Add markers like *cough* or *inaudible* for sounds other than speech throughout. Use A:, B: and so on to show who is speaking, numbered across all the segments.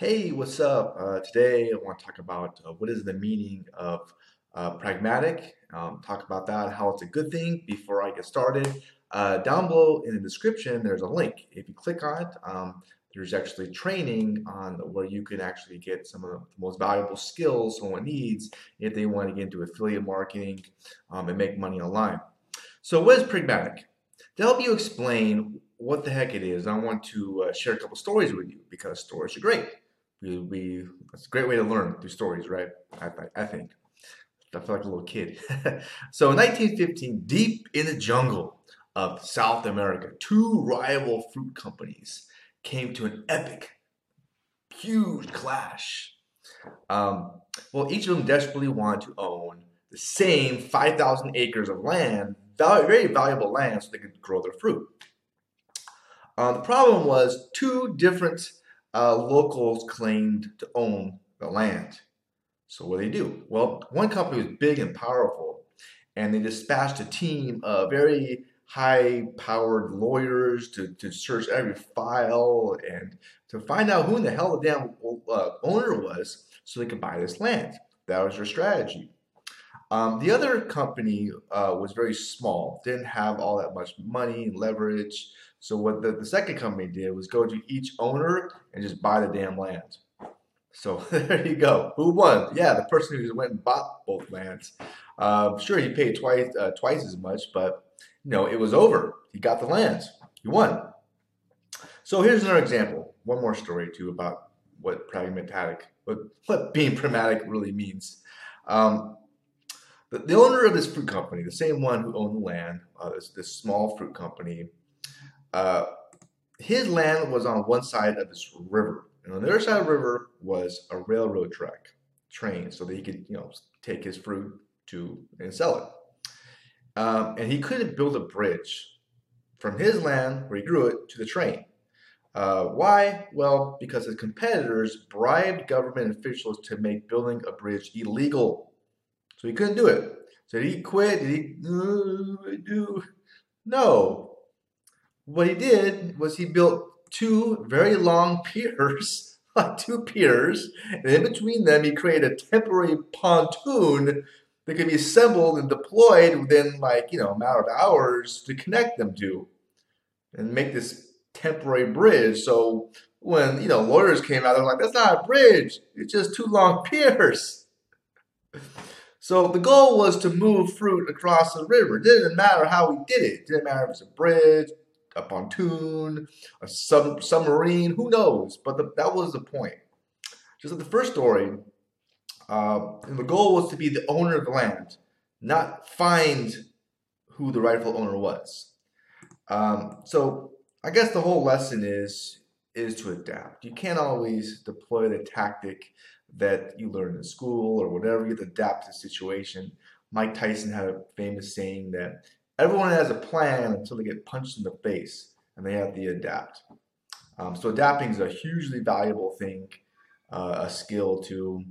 A: Hey, what's up? Uh, today I want to talk about uh, what is the meaning of uh, pragmatic. Um, talk about that, how it's a good thing before I get started. Uh, down below in the description, there's a link. If you click on it, um, there's actually training on where you can actually get some of the most valuable skills someone needs if they want to get into affiliate marketing um, and make money online. So, what is pragmatic? To help you explain what the heck it is, I want to uh, share a couple stories with you because stories are great. We, we it's a great way to learn through stories, right? I, I think. I feel like a little kid. *laughs* so in 1915, deep in the jungle of South America, two rival fruit companies came to an epic, huge clash. Um, well, each of them desperately wanted to own the same 5,000 acres of land, very valuable land, so they could grow their fruit. Uh, the problem was two different uh, locals claimed to own the land. So what do they do? Well, one company was big and powerful, and they dispatched a team of very high-powered lawyers to, to search every file and to find out who in the hell the damn uh, owner was so they could buy this land. That was their strategy. Um, the other company uh, was very small, didn't have all that much money and leverage. So what the, the second company did was go to each owner and just buy the damn land. So *laughs* there you go. Who won? Yeah, the person who went and bought both lands. Uh, sure, he paid twice uh, twice as much, but you know it was over. He got the lands. He won. So here's another example. One more story too about what pragmatic, what, what being pragmatic really means. Um, the, owner of this fruit company, the same one who owned the land, uh, this, this small fruit company, uh, his land was on one side of this river, and on the other side of the river was a railroad track, train, so that he could, you know, take his fruit to and sell it. Um, and he couldn't build a bridge from his land where he grew it to the train. Uh, why? Well, because his competitors bribed government officials to make building a bridge illegal. So he couldn't do it. So did he quit? Did he do? No, what he did was he built two very long *laughs* piers, *laughs* two piers, and in between them he created a temporary pontoon that could be assembled and deployed within like, you know, a matter of hours to connect them to and make this temporary bridge. So when, you know, lawyers came out, they're like, that's not a bridge. It's just two long *laughs* piers. So the goal was to move fruit across the river. It didn't matter how we did it. It didn't matter if it was a bridge, a pontoon, a sub- submarine, who knows? But the, that was the point. Just like the first story, uh, and the goal was to be the owner of the land, not find who the rightful owner was. Um, so I guess the whole lesson is is to adapt. You can't always deploy the tactic that you learn in school or whatever. You adapt to the situation. Mike Tyson had a famous saying that everyone has a plan until they get punched in the face and they have to adapt. Um, so adapting is a hugely valuable thing, uh, a skill to.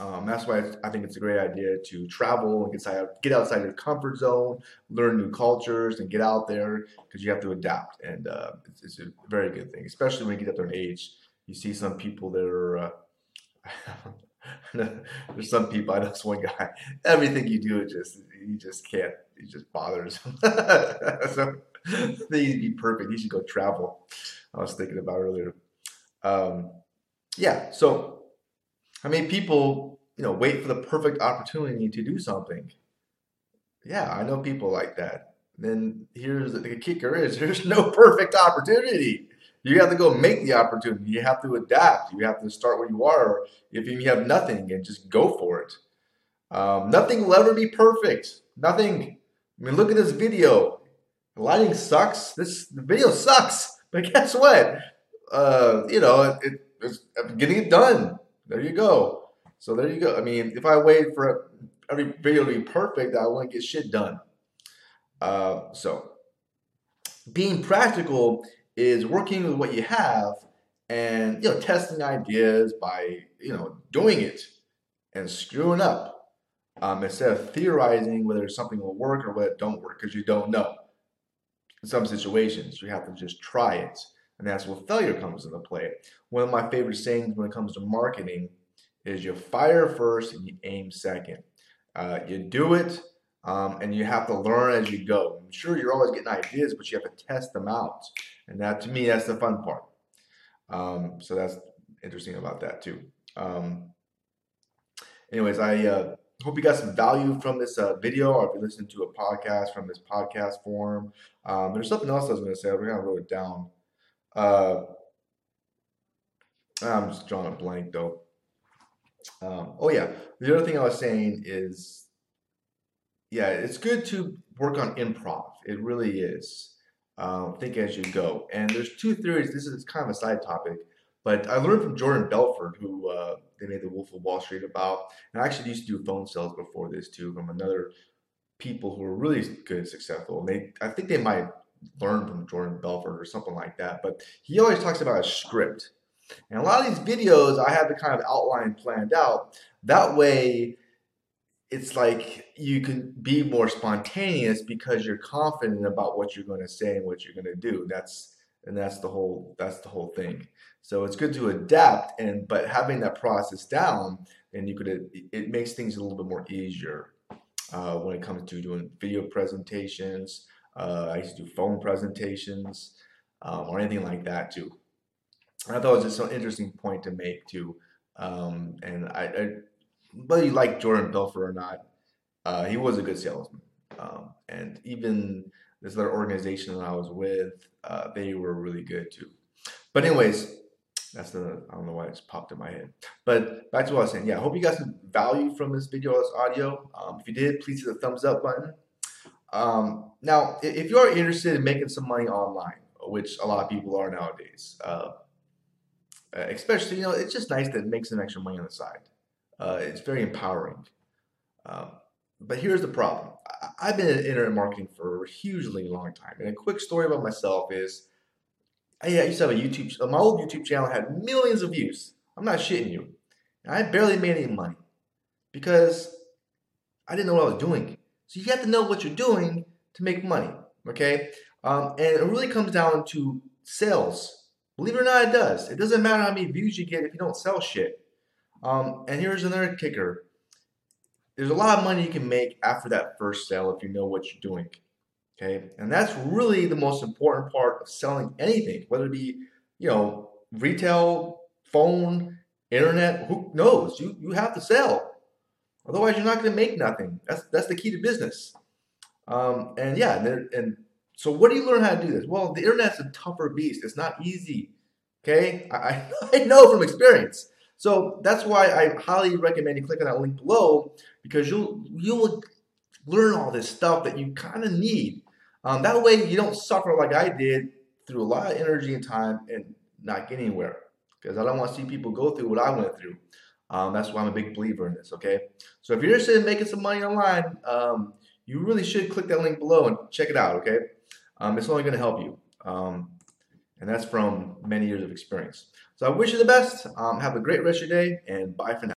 A: Um, that's why I think it's a great idea to travel and get outside, get outside your comfort zone, learn new cultures, and get out there because you have to adapt. And uh, it's, it's, a very good thing, especially when you get up to an age. You see some people that are. Uh, *laughs* There's some people. I know this one guy. Everything you do, it just he just can't. He just bothers him. *laughs* so he would be perfect. He should go travel. I was thinking about earlier. Um, yeah. So, I mean, people, you know, wait for the perfect opportunity to do something. Yeah, I know people like that. Then here's the, the kicker: is *laughs* there's no perfect opportunity. You have to go make the opportunity. You have to adapt. You have to start where you are. If you have nothing, and just go for it. Um, nothing will ever be perfect. Nothing. I mean, look at this video. The lighting sucks. This the video sucks. *laughs* But guess what? Uh, you know, it, it's getting it done. There you go. So there you go. I mean, if I wait for every video to be perfect, I won't get shit done. Uh, so being practical is working with what you have and you know testing ideas by you know doing it and screwing up um, instead of theorizing whether something will work or whether it don't work because you don't know in some situations you have to just try it And that's where failure comes into play. One of my favorite sayings when it comes to marketing is you fire first and you aim second. Uh, you do it um, and you have to learn as you go. I'm sure you're always getting ideas, but you have to test them out. And that, to me, that's the fun part. Um, so that's interesting about that too. Um, anyways, I uh, hope you got some value from this uh, video, or if you listened to a podcast from this podcast form. Um, there's something else I was going to say. We're going to wrote it down. Uh, I'm just drawing a blank though. Um, oh yeah, the other thing I was saying is, yeah, it's good to work on improv. It really is. Um, think as you go. And there's two theories. This is kind of a side topic, but I learned from Jordan Belfort, who uh, they made the Wolf of Wall Street about. And I actually used to do phone sales before this too, from another people who were really good and successful. And they, I think they might learn from Jordan Belfort or something like that. But he always talks about a script. And a lot of these videos, I have the kind of outline planned out. That way, it's like you can be more spontaneous because you're confident about what you're going to say and what you're going to do. That's and that's the whole that's the whole thing. So it's good to adapt and but having that process down, and you could it, makes things a little bit more easier uh, when it comes to doing video presentations. Uh, I used to do phone presentations um, or anything like that too. I thought it was just an interesting point to make too. Um, and I, I, whether you like Jordan Belfort or not, uh, he was a good salesman. Um, and even this other organization that I was with, uh, they were really good too. But anyways, that's the I don't know why it just popped in my head. But back to what I was saying. Yeah, I hope you got some value from this video, this audio. Um, if you did, please hit the thumbs up button. Um, now, if you are interested in making some money online, which a lot of people are nowadays, uh, uh, especially, you know, it's just nice to make some extra money on the side. Uh, it's very empowering. Um, but here's the problem. I, have been in internet marketing for a hugely long time. And a quick story about myself is, I, I used to have a YouTube, my old YouTube channel had millions of views. I'm not shitting you. And I barely made any money because I didn't know what I was doing. So you have to know what you're doing to make money, okay? Um, and it really comes down to sales Believe it or not, it does. It doesn't matter how many views you get if you don't sell shit. Um, and here's another kicker. There's a lot of money you can make after that first sale if you know what you're doing. Okay, and that's really the most important part of selling anything, whether it be, you know, retail, phone, internet, who knows? You you have to sell. Otherwise, you're not going to make nothing. That's that's the key to business. Um, and yeah, and, and so what do you learn how to do this? Well, the internet's a tougher beast. It's not easy. Okay, I, I *laughs* know from experience. So that's why I highly recommend you click on that link below because you'll you will learn all this stuff that you kind of need. Um, that way you don't suffer like I did through a lot of energy and time and not get anywhere. Because I don't want to see people go through what I went through. Um, that's why I'm a big believer in this. Okay, so if you're interested in making some money online, um, you really should click that link below and check it out. Okay um, it's only going to help you. And that's from many years of experience. So I wish you the best. Um, have a great rest of your day, and bye for now.